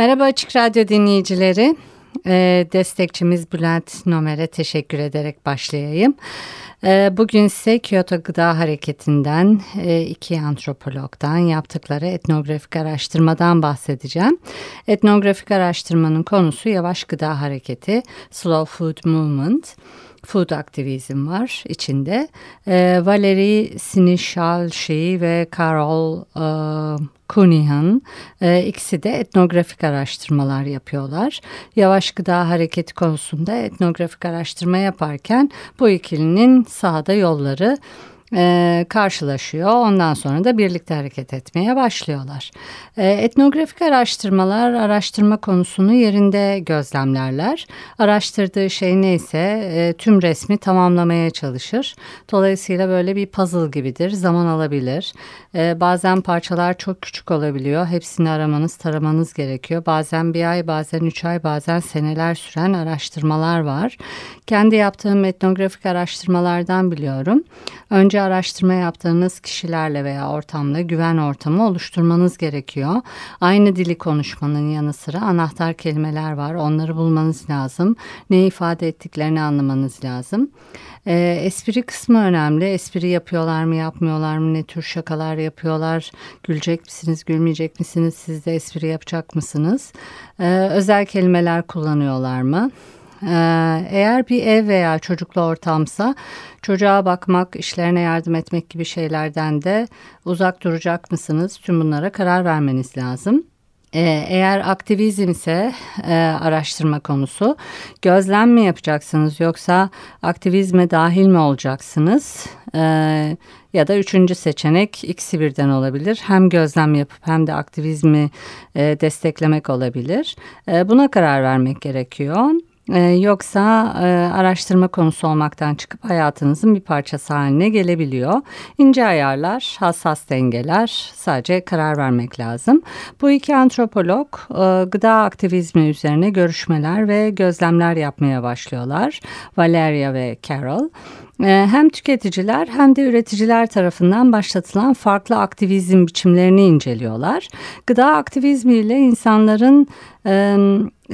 Merhaba Açık Radyo dinleyicileri. Ee, destekçimiz Bülent Nomer'e teşekkür ederek başlayayım. Ee, bugün ise Kyoto Gıda Hareketi'nden e, iki antropologdan yaptıkları etnografik araştırmadan bahsedeceğim. Etnografik araştırmanın konusu yavaş gıda hareketi, Slow Food Movement food aktivizm var içinde. E, Valerie Sinishalshi ve Carol e, Cunningham e, ikisi de etnografik araştırmalar yapıyorlar. Yavaş gıda hareketi konusunda etnografik araştırma yaparken bu ikilinin sahada yolları e, karşılaşıyor. Ondan sonra da birlikte hareket etmeye başlıyorlar. E, etnografik araştırmalar araştırma konusunu yerinde gözlemlerler. Araştırdığı şey neyse e, tüm resmi tamamlamaya çalışır. Dolayısıyla böyle bir puzzle gibidir. Zaman alabilir. E, bazen parçalar çok küçük olabiliyor. Hepsini aramanız, taramanız gerekiyor. Bazen bir ay, bazen üç ay, bazen seneler süren araştırmalar var. Kendi yaptığım etnografik araştırmalardan biliyorum. Önce araştırma yaptığınız kişilerle veya ortamla güven ortamı oluşturmanız gerekiyor. Aynı dili konuşmanın yanı sıra anahtar kelimeler var. Onları bulmanız lazım. Ne ifade ettiklerini anlamanız lazım. E, espri kısmı önemli. Espri yapıyorlar mı yapmıyorlar mı? Ne tür şakalar yapıyorlar? Gülecek misiniz gülmeyecek misiniz? Siz de espri yapacak mısınız? E, özel kelimeler kullanıyorlar mı? Ee, eğer bir ev veya çocuklu ortamsa çocuğa bakmak, işlerine yardım etmek gibi şeylerden de uzak duracak mısınız? Tüm bunlara karar vermeniz lazım. Ee, eğer aktivizm ise e, araştırma konusu gözlem mi yapacaksınız yoksa aktivizme dahil mi olacaksınız ee, ya da üçüncü seçenek ikisi birden olabilir hem gözlem yapıp hem de aktivizmi e, desteklemek olabilir e, buna karar vermek gerekiyor. Ee, yoksa e, araştırma konusu olmaktan çıkıp hayatınızın bir parçası haline gelebiliyor. İnce ayarlar, hassas dengeler sadece karar vermek lazım. Bu iki antropolog e, gıda aktivizmi üzerine görüşmeler ve gözlemler yapmaya başlıyorlar. Valeria ve Carol. E, hem tüketiciler hem de üreticiler tarafından başlatılan farklı aktivizm biçimlerini inceliyorlar. Gıda aktivizmiyle insanların e,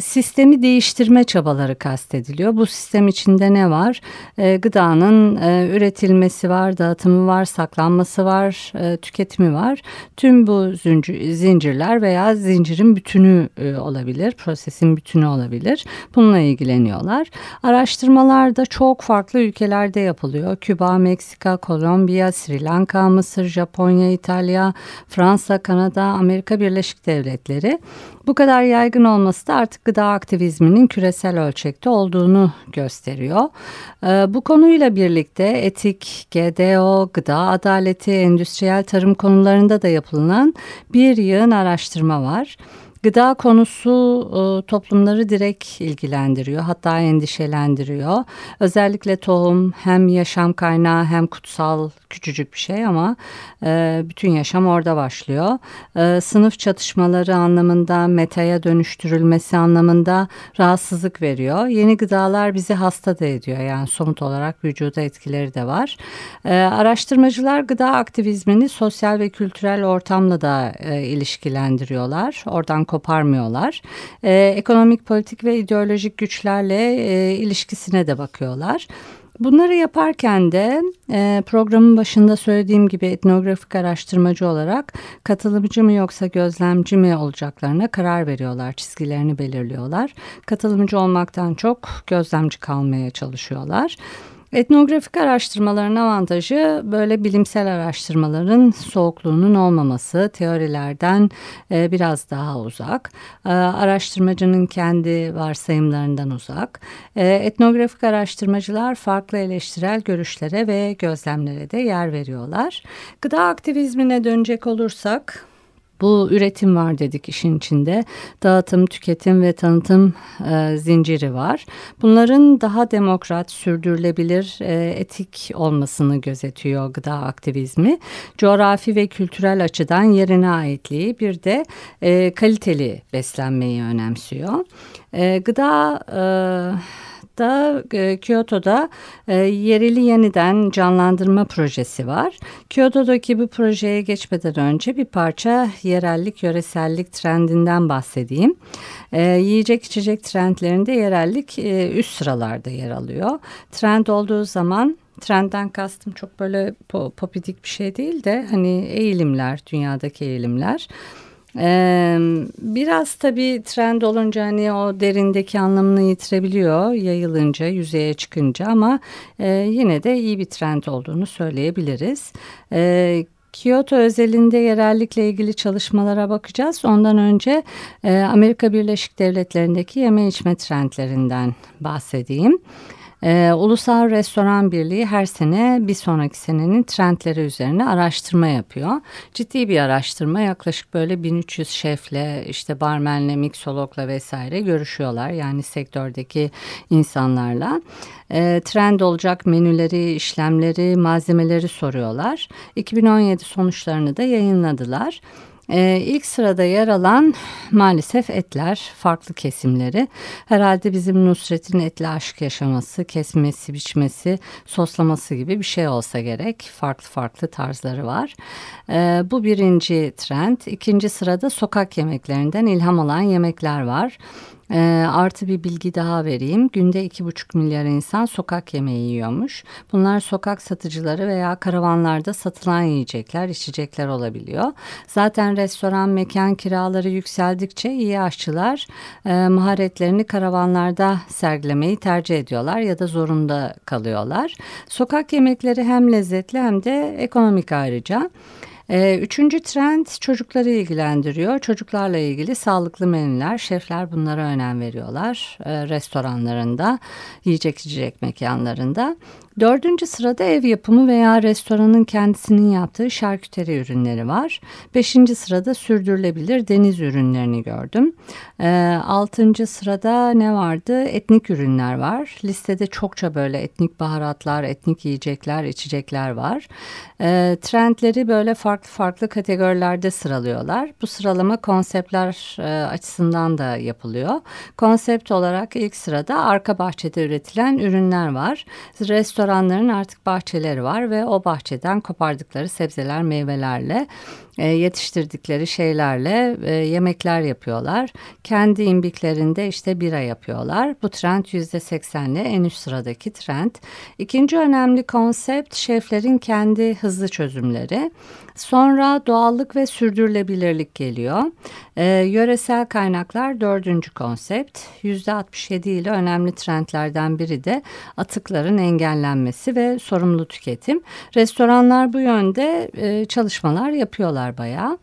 sistemi değiştirme çabaları kastediliyor. Bu sistem içinde ne var? E, gıdanın e, üretilmesi var, dağıtımı var, saklanması var, e, tüketimi var. Tüm bu zincir, zincirler veya zincirin bütünü e, olabilir, prosesin bütünü olabilir. Bununla ilgileniyorlar. Araştırmalar da çok farklı ülkelerde yapılıyor. Küba, Meksika, Kolombiya, Sri Lanka, Mısır, Japonya, İtalya, Fransa, Kanada, Amerika Birleşik Devletleri. Bu kadar yaygın olması da artık gıda aktivizminin küresel ölçekte olduğunu gösteriyor. Ee, bu konuyla birlikte etik, GDO, gıda adaleti, endüstriyel tarım konularında da yapılan bir yığın araştırma var. Gıda konusu e, toplumları direkt ilgilendiriyor hatta endişelendiriyor. Özellikle tohum hem yaşam kaynağı hem kutsal küçücük bir şey ama e, bütün yaşam orada başlıyor. E, sınıf çatışmaları anlamında metaya dönüştürülmesi anlamında rahatsızlık veriyor. Yeni gıdalar bizi hasta da ediyor yani somut olarak vücuda etkileri de var. Araştırmacılar gıda aktivizmini sosyal ve kültürel ortamla da ilişkilendiriyorlar. Oradan koparmıyorlar. E, ekonomik, politik ve ideolojik güçlerle e, ilişkisine de bakıyorlar. Bunları yaparken de e, programın başında söylediğim gibi etnografik araştırmacı olarak katılımcı mı yoksa gözlemci mi olacaklarına karar veriyorlar, çizgilerini belirliyorlar. Katılımcı olmaktan çok gözlemci kalmaya çalışıyorlar. Etnografik araştırmaların avantajı böyle bilimsel araştırmaların soğukluğunun olmaması, teorilerden e, biraz daha uzak, e, araştırmacının kendi varsayımlarından uzak. E, etnografik araştırmacılar farklı eleştirel görüşlere ve gözlemlere de yer veriyorlar. Gıda aktivizmine dönecek olursak Bu üretim var dedik işin içinde. Dağıtım, tüketim ve tanıtım e, zinciri var. Bunların daha demokrat, sürdürülebilir, e, etik olmasını gözetiyor gıda aktivizmi. Coğrafi ve kültürel açıdan yerine aitliği bir de e, kaliteli beslenmeyi önemsiyor. E, gıda... E, da e, Kyoto'da e, yereli yeniden canlandırma projesi var. Kyoto'daki bu projeye geçmeden önce bir parça yerellik, yöresellik trendinden bahsedeyim. E, yiyecek içecek trendlerinde yerellik e, üst sıralarda yer alıyor. Trend olduğu zaman trendden kastım çok böyle popidik bir şey değil de hani eğilimler, dünyadaki eğilimler. Ee, biraz tabii trend olunca hani o derindeki anlamını yitirebiliyor yayılınca, yüzeye çıkınca ama e, yine de iyi bir trend olduğunu söyleyebiliriz. Ee, Kyoto özelinde yerellikle ilgili çalışmalara bakacağız. Ondan önce e, Amerika Birleşik Devletleri'ndeki yeme içme trendlerinden bahsedeyim. Ee, Ulusal Restoran Birliği her sene bir sonraki senenin trendleri üzerine araştırma yapıyor. Ciddi bir araştırma yaklaşık böyle 1300 şefle işte barmenle, miksologla vesaire görüşüyorlar. Yani sektördeki insanlarla. E, trend olacak menüleri, işlemleri, malzemeleri soruyorlar. 2017 sonuçlarını da yayınladılar. Ee, ilk sırada yer alan maalesef etler, farklı kesimleri. Herhalde bizim Nusret'in etli aşk yaşaması, kesmesi, biçmesi, soslaması gibi bir şey olsa gerek. Farklı farklı tarzları var. Ee, bu birinci trend. İkinci sırada sokak yemeklerinden ilham alan yemekler var. E, artı bir bilgi daha vereyim. Günde iki buçuk milyar insan sokak yemeği yiyormuş. Bunlar sokak satıcıları veya karavanlarda satılan yiyecekler, içecekler olabiliyor. Zaten restoran, mekan kiraları yükseldikçe iyi aşçılar e, maharetlerini karavanlarda sergilemeyi tercih ediyorlar ya da zorunda kalıyorlar. Sokak yemekleri hem lezzetli hem de ekonomik ayrıca. Ee, üçüncü trend çocukları ilgilendiriyor. Çocuklarla ilgili sağlıklı menüler. Şefler bunlara önem veriyorlar. Ee, restoranlarında, yiyecek içecek mekanlarında. Dördüncü sırada ev yapımı veya restoranın kendisinin yaptığı şarküteri ürünleri var. Beşinci sırada sürdürülebilir deniz ürünlerini gördüm. E, altıncı sırada ne vardı? Etnik ürünler var. Listede çokça böyle etnik baharatlar, etnik yiyecekler, içecekler var. E, trendleri böyle farklı farklı kategorilerde sıralıyorlar. Bu sıralama konseptler e, açısından da yapılıyor. Konsept olarak ilk sırada arka bahçede üretilen ürünler var. Restoran restoranların artık bahçeleri var ve o bahçeden kopardıkları sebzeler, meyvelerle e, yetiştirdikleri şeylerle e, yemekler yapıyorlar. Kendi imbiklerinde işte bira yapıyorlar. Bu trend yüzde seksenli en üst sıradaki trend. İkinci önemli konsept şeflerin kendi hızlı çözümleri. Sonra doğallık ve sürdürülebilirlik geliyor. E, yöresel kaynaklar dördüncü konsept. Yüzde 67 ile önemli trendlerden biri de atıkların engellenmesi ve sorumlu tüketim. Restoranlar bu yönde e, çalışmalar yapıyorlar bayağı.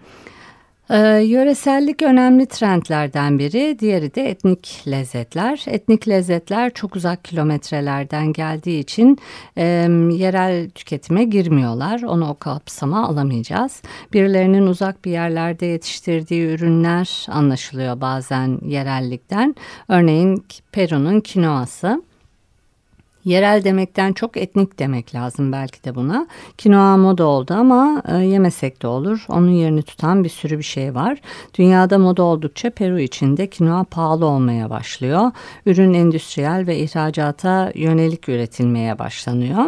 Ee, yöresellik önemli trendlerden biri, diğeri de etnik lezzetler. Etnik lezzetler çok uzak kilometrelerden geldiği için e, yerel tüketime girmiyorlar. Onu o kapsama alamayacağız. Birilerinin uzak bir yerlerde yetiştirdiği ürünler anlaşılıyor bazen yerellikten. Örneğin Peru'nun kinoası. Yerel demekten çok etnik demek lazım belki de buna. Kinoa moda oldu ama e, yemesek de olur. Onun yerini tutan bir sürü bir şey var. Dünyada moda oldukça Peru içinde kinoa pahalı olmaya başlıyor. Ürün endüstriyel ve ihracata yönelik üretilmeye başlanıyor.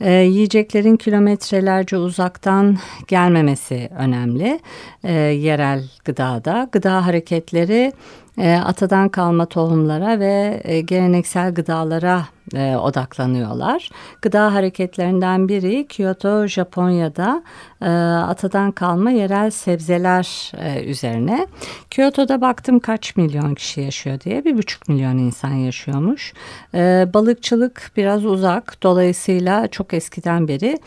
E, yiyeceklerin kilometrelerce uzaktan gelmemesi önemli e, yerel gıdada. Gıda hareketleri atadan kalma tohumlara ve e, geleneksel gıdalara e, odaklanıyorlar. Gıda hareketlerinden biri Kyoto, Japonya'da e, atadan kalma yerel sebzeler üzerine. Kyoto'da baktım kaç milyon kişi yaşıyor diye bir buçuk milyon insan yaşıyormuş. Balıkçılık biraz uzak dolayısıyla çok eskiden beri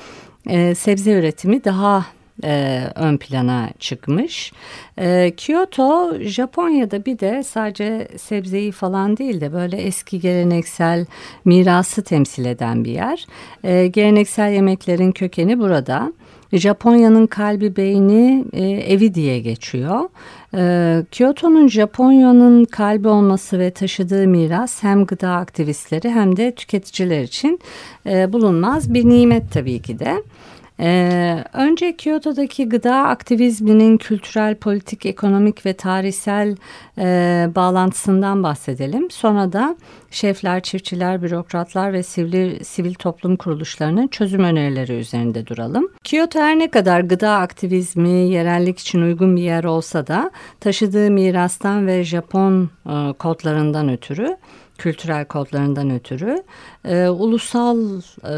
sebze üretimi daha e, ön plana çıkmış. E, Kyoto Japonya'da bir de sadece sebzeyi falan değil de böyle eski geleneksel mirası temsil eden bir yer. E, geleneksel yemeklerin kökeni burada. Japonya'nın kalbi beyni e, evi diye geçiyor. E, Kyoto'nun Japonya'nın kalbi olması ve taşıdığı miras hem gıda aktivistleri hem de tüketiciler için e, bulunmaz bir nimet tabii ki de. Ee, önce Kyoto'daki gıda aktivizminin kültürel, politik, ekonomik ve tarihsel e, bağlantısından bahsedelim. Sonra da şefler, çiftçiler, bürokratlar ve sivil, sivil toplum kuruluşlarının çözüm önerileri üzerinde duralım. Kyoto her ne kadar gıda aktivizmi yerellik için uygun bir yer olsa da taşıdığı mirastan ve Japon e, kodlarından ötürü kültürel kodlarından ötürü e, ulusal e,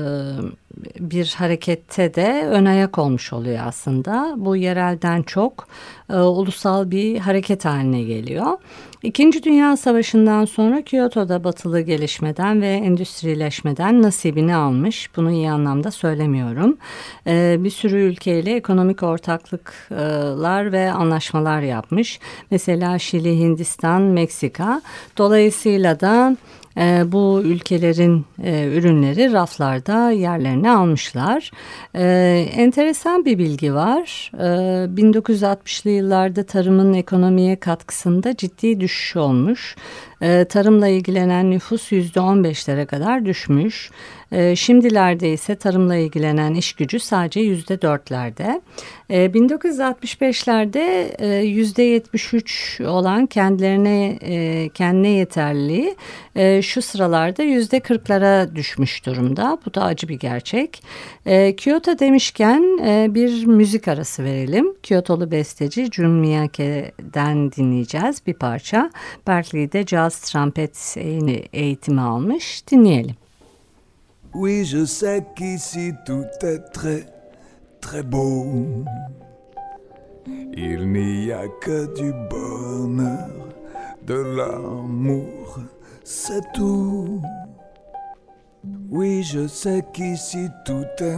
bir harekette de ön ayak olmuş oluyor aslında. Bu yerelden çok e, ulusal bir hareket haline geliyor. İkinci Dünya Savaşı'ndan sonra Kyoto'da batılı gelişmeden ve endüstrileşmeden nasibini almış. Bunu iyi anlamda söylemiyorum. E, bir sürü ülkeyle ekonomik ortaklıklar ve anlaşmalar yapmış. Mesela Şili, Hindistan, Meksika. Dolayısıyla da e, bu ülkelerin e, ürünleri raflarda yerlerini almışlar. E, enteresan bir bilgi var. E, 1960'lı yıllarda tarımın ekonomiye katkısında ciddi düşüş olmuş. E, tarımla ilgilenen nüfus yüzde 15'lere kadar düşmüş. E, şimdilerde ise tarımla ilgilenen iş gücü sadece yüzde dörtlerde. E, 1965'lerde e, yüzde 73 olan kendilerine e, kendine yeterliliği e, şu sıralarda yüzde 40'lara düşmüş durumda. Bu da acı bir gerçek. E, Kyoto demişken e, bir müzik arası verelim. Kyotolu besteci Jun Miyake'den dinleyeceğiz bir parça. Berkeley'de caz Oui, je sais qu'ici tout est très, très beau. Il n'y a que du bonheur, de l'amour, c'est tout. Oui, je sais qu'ici tout est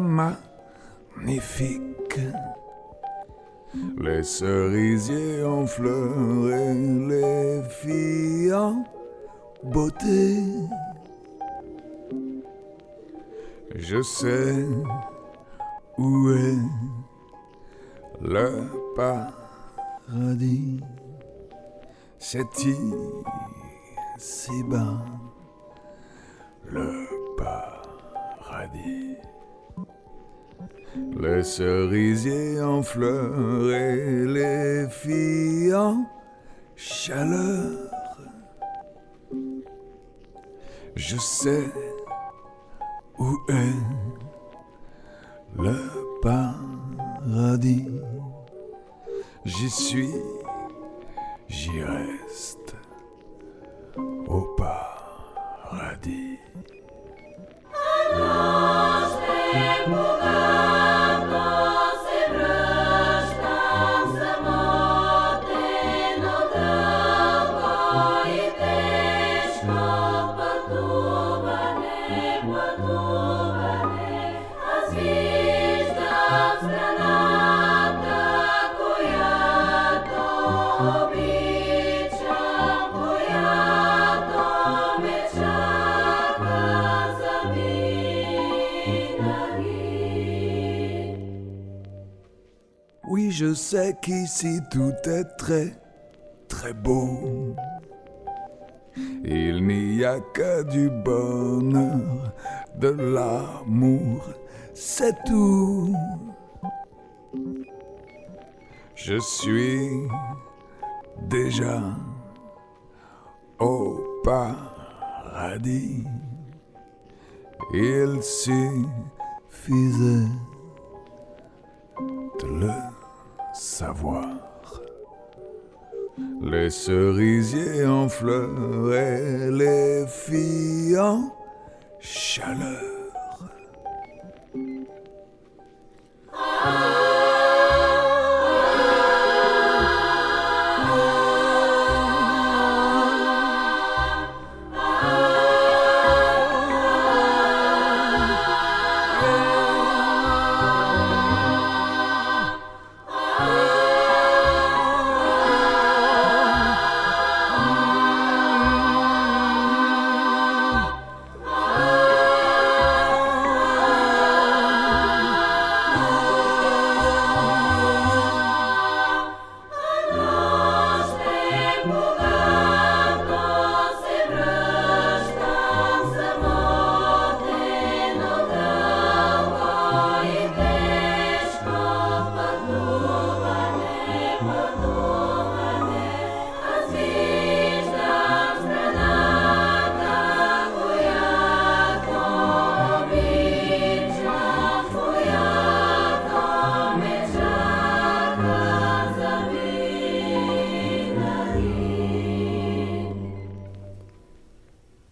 magnifique. Les cerisiers en fleurs et les filles en beauté. Je sais où est le paradis. C'est ici bas le paradis. Les cerisiers en fleurs et les filles en chaleur. Je sais où est le paradis J'y suis, j'y reste je sais qu'ici tout est très, très beau. Il n'y a que du bonheur, de l'amour, c'est tout. Je suis déjà au paradis. Il suffisait de le savoir. Les cerisiers en fleurs et les filles en chaleur.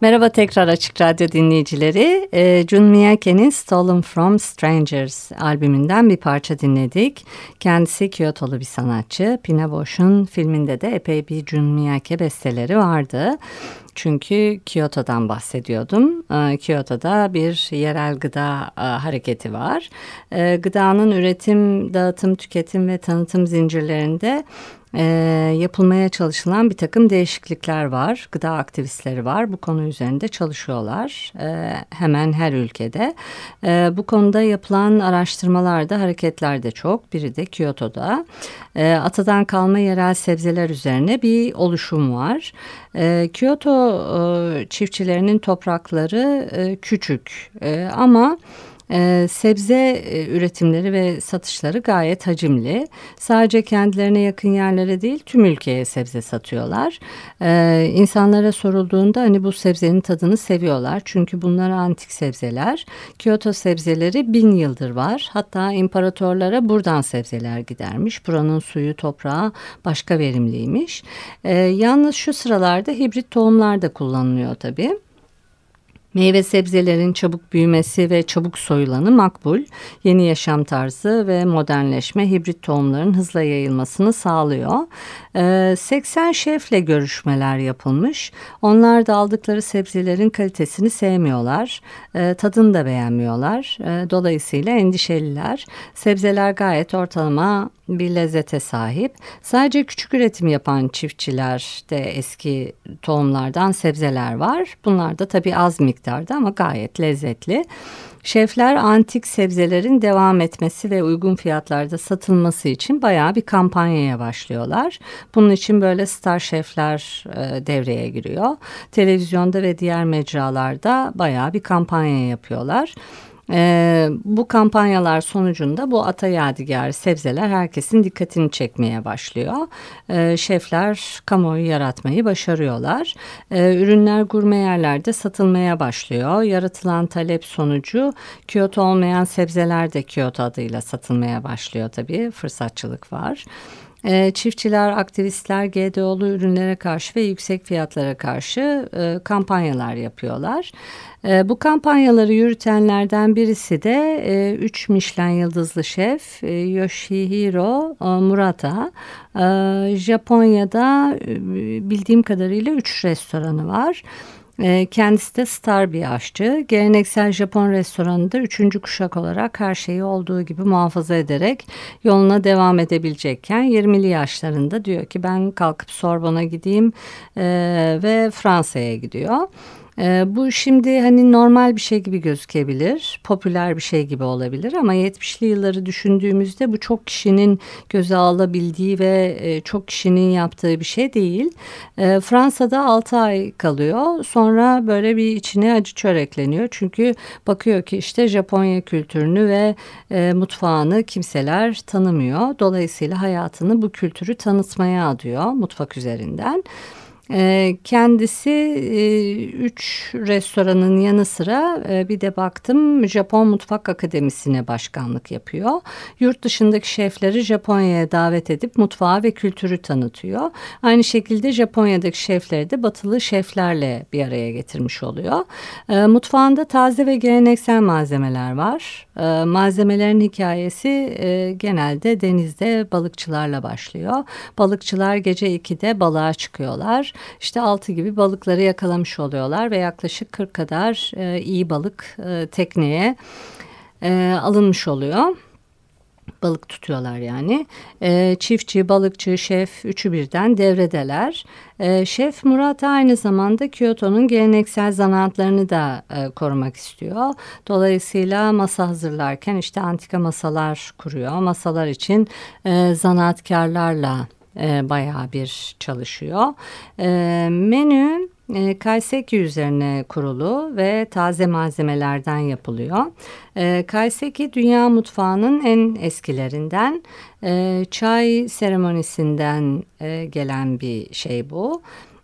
Merhaba tekrar Açık Radyo dinleyicileri. E, Jun Miyake'nin Stolen From Strangers albümünden bir parça dinledik. Kendisi Kyotolu bir sanatçı. Pina filminde de epey bir Jun Miyake besteleri vardı. Çünkü Kyoto'dan bahsediyordum. Ee, Kyoto'da bir yerel gıda e, hareketi var. Ee, gıdanın üretim, dağıtım, tüketim ve tanıtım zincirlerinde e, yapılmaya çalışılan bir takım değişiklikler var. Gıda aktivistleri var. Bu konu üzerinde çalışıyorlar. E, hemen her ülkede. Bu konuda yapılan araştırmalarda, hareketler de çok. Biri de Kyoto'da. Atadan kalma yerel sebzeler üzerine bir oluşum var. E, Kyoto e, çiftçilerinin toprakları e, küçük. E, ama e, sebze üretimleri ve satışları gayet hacimli. Sadece kendilerine yakın yerlere değil tüm ülkeye sebze satıyorlar. E, insanlara sorulduğunda hani bu sebzenin tadını seviyorlar. Çünkü bunlar antik sebzeler. Kyoto sebzeleri bin yıldır var. Hatta imparatorlara buradan sebzeler gidermiş. Buranın suyu toprağı başka verimliymiş. E, yalnız şu sıralarda hibrit tohumlar da kullanılıyor tabii. Meyve sebzelerin çabuk büyümesi ve çabuk soyulanı makbul. Yeni yaşam tarzı ve modernleşme hibrit tohumların hızla yayılmasını sağlıyor. 80 ee, şefle görüşmeler yapılmış. Onlar da aldıkları sebzelerin kalitesini sevmiyorlar. Ee, tadını da beğenmiyorlar. Ee, dolayısıyla endişeliler. Sebzeler gayet ortalama bir lezzete sahip. Sadece küçük üretim yapan çiftçiler de eski tohumlardan sebzeler var. Bunlar da tabii az miktarda ama gayet lezzetli. Şefler antik sebzelerin devam etmesi ve uygun fiyatlarda satılması için bayağı bir kampanyaya başlıyorlar. Bunun için böyle star şefler e, devreye giriyor. Televizyonda ve diğer mecralarda bayağı bir kampanya yapıyorlar. E, bu kampanyalar sonucunda bu ata yadigar sebzeler herkesin dikkatini çekmeye başlıyor. E, şefler kamuoyu yaratmayı başarıyorlar. E, ürünler gurme yerlerde satılmaya başlıyor. Yaratılan talep sonucu Kyoto olmayan sebzeler de Kyoto adıyla satılmaya başlıyor tabii. Fırsatçılık var. E, çiftçiler, aktivistler GDO'lu ürünlere karşı ve yüksek fiyatlara karşı e, kampanyalar yapıyorlar. E, bu kampanyaları yürütenlerden birisi de e, üç Michelin yıldızlı şef e, Yoshihiro Murata. E, Japonya'da e, bildiğim kadarıyla üç restoranı var. Ee, kendisi de star bir aşçı. Geleneksel Japon restoranında üçüncü kuşak olarak her şeyi olduğu gibi muhafaza ederek yoluna devam edebilecekken 20'li yaşlarında diyor ki ben kalkıp Sorbon'a gideyim e, ve Fransa'ya gidiyor. E, bu şimdi hani normal bir şey gibi gözükebilir, popüler bir şey gibi olabilir ama 70'li yılları düşündüğümüzde bu çok kişinin göze alabildiği ve e, çok kişinin yaptığı bir şey değil. E, Fransa'da 6 ay kalıyor. Sonra böyle bir içine acı çörekleniyor. Çünkü bakıyor ki işte Japonya kültürünü ve e, mutfağını kimseler tanımıyor. Dolayısıyla hayatını bu kültürü tanıtmaya adıyor mutfak üzerinden. Ee, kendisi e, üç restoranın yanı sıra e, bir de baktım Japon Mutfak Akademisi'ne başkanlık yapıyor. Yurt dışındaki şefleri Japonya'ya davet edip mutfağı ve kültürü tanıtıyor. Aynı şekilde Japonya'daki şefleri de batılı şeflerle bir araya getirmiş oluyor. Ee, mutfağında taze ve geleneksel malzemeler var. Ee, malzemelerin hikayesi e, genelde denizde balıkçılarla başlıyor. Balıkçılar gece 2'de balığa çıkıyorlar işte altı gibi balıkları yakalamış oluyorlar ve yaklaşık 40 kadar e, iyi balık e, tekneye e, alınmış oluyor balık tutuyorlar yani. E, çiftçi, balıkçı, şef üçü birden devredeler. E, şef Murat aynı zamanda Kyoto'nun geleneksel zanaatlarını da e, korumak istiyor. Dolayısıyla masa hazırlarken işte antika masalar kuruyor. Masalar için e, zanaatkarlarla e, bayağı bir çalışıyor. E, menü e, kaiseki üzerine kurulu ve taze malzemelerden yapılıyor. E, kaiseki dünya mutfağının en eskilerinden e, çay seremonisinden e, gelen bir şey bu.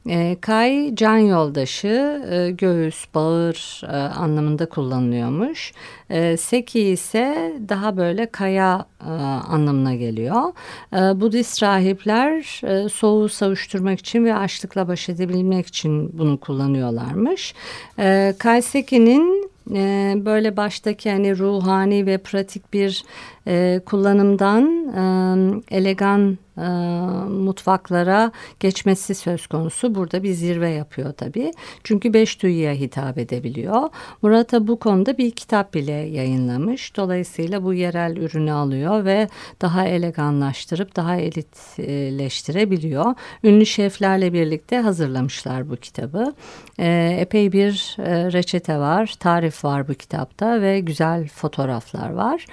E, kay can yoldaşı, e, göğüs, bağır e, anlamında kullanılıyormuş. E, seki ise daha böyle kaya e, anlamına geliyor. E, Budist rahipler soğuğu savuşturmak için ve açlıkla baş edebilmek için bunu kullanıyorlarmış. E, Kaiseki'nin e, böyle baştaki hani ruhani ve pratik bir e, kullanımdan e, elegan e, mutfaklara geçmesi söz konusu. Burada bir zirve yapıyor tabii. Çünkü beş duyuya hitap edebiliyor. Murat'a bu konuda bir kitap bile yayınlamış. Dolayısıyla bu yerel ürünü alıyor ve daha eleganlaştırıp daha elitleştirebiliyor. Ünlü şeflerle birlikte hazırlamışlar bu kitabı. E, epey bir e, reçete var, tarif var bu kitapta ve güzel fotoğraflar var.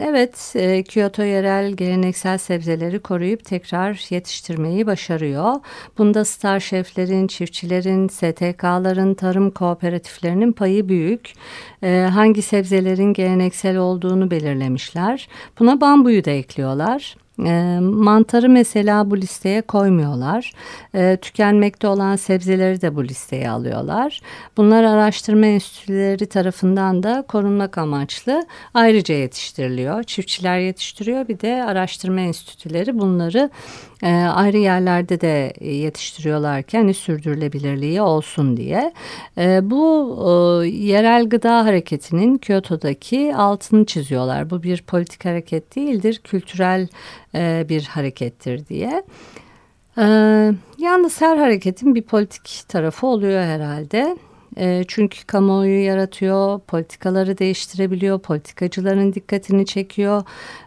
Evet, Kyoto yerel geleneksel sebzeleri koruyup tekrar yetiştirmeyi başarıyor. Bunda star şeflerin, çiftçilerin, STK'ların, tarım kooperatiflerinin payı büyük. Hangi sebzelerin geleneksel olduğunu belirlemişler. Buna bambuyu da ekliyorlar. E, mantarı mesela bu listeye koymuyorlar. E, tükenmekte olan sebzeleri de bu listeye alıyorlar. Bunlar araştırma enstitüleri tarafından da korunmak amaçlı ayrıca yetiştiriliyor. Çiftçiler yetiştiriyor bir de araştırma enstitüleri bunları e, ayrı yerlerde de yetiştiriyorlarken hani sürdürülebilirliği olsun diye. E, bu e, yerel gıda hareketinin Kyoto'daki altını çiziyorlar. Bu bir politik hareket değildir, kültürel e, bir harekettir diye. E, yalnız her hareketin bir politik tarafı oluyor herhalde. E, çünkü kamuoyu yaratıyor, politikaları değiştirebiliyor, politikacıların dikkatini çekiyor.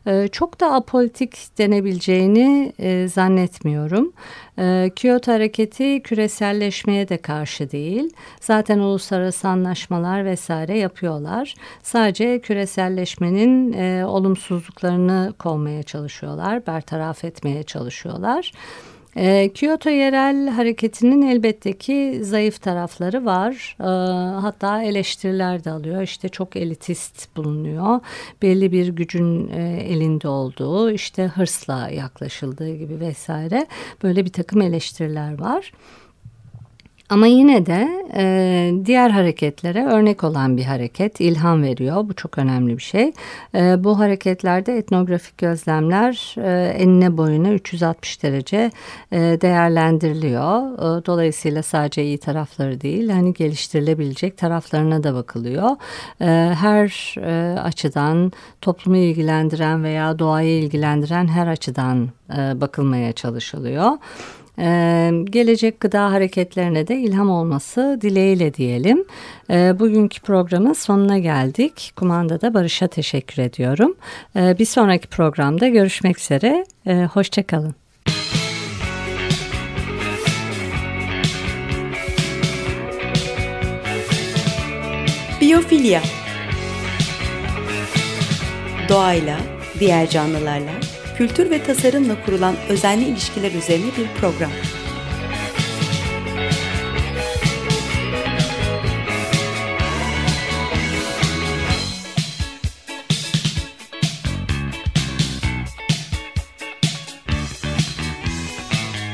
E, çok da apolitik denebileceğini e, zannetmiyorum. E, Kyoto hareketi küreselleşmeye de karşı değil. Zaten uluslararası anlaşmalar vesaire yapıyorlar. Sadece küreselleşmenin e, olumsuzluklarını kovmaya çalışıyorlar, bertaraf etmeye çalışıyorlar. E, Kyoto yerel hareketinin elbette ki zayıf tarafları var. E, hatta eleştiriler de alıyor. İşte çok elitist bulunuyor. Belli bir gücün e, elinde olduğu, işte hırsla yaklaşıldığı gibi vesaire. Böyle bir takım eleştiriler var. Ama yine de e, diğer hareketlere örnek olan bir hareket, ilham veriyor. Bu çok önemli bir şey. E, bu hareketlerde etnografik gözlemler e, enine boyuna 360 derece e, değerlendiriliyor. E, dolayısıyla sadece iyi tarafları değil, hani geliştirilebilecek taraflarına da bakılıyor. E, her e, açıdan toplumu ilgilendiren veya doğayı ilgilendiren her açıdan e, bakılmaya çalışılıyor. Ee, gelecek gıda hareketlerine de ilham olması dileğiyle diyelim. Ee, bugünkü programın sonuna geldik. Kumandada Barış'a teşekkür ediyorum. Ee, bir sonraki programda görüşmek üzere. Ee, Hoşçakalın. Biyofilya Doğayla, diğer canlılarla kültür ve tasarımla kurulan özenli ilişkiler üzerine bir program.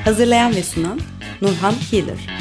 Hazırlayan ve sunan Nurhan Healer.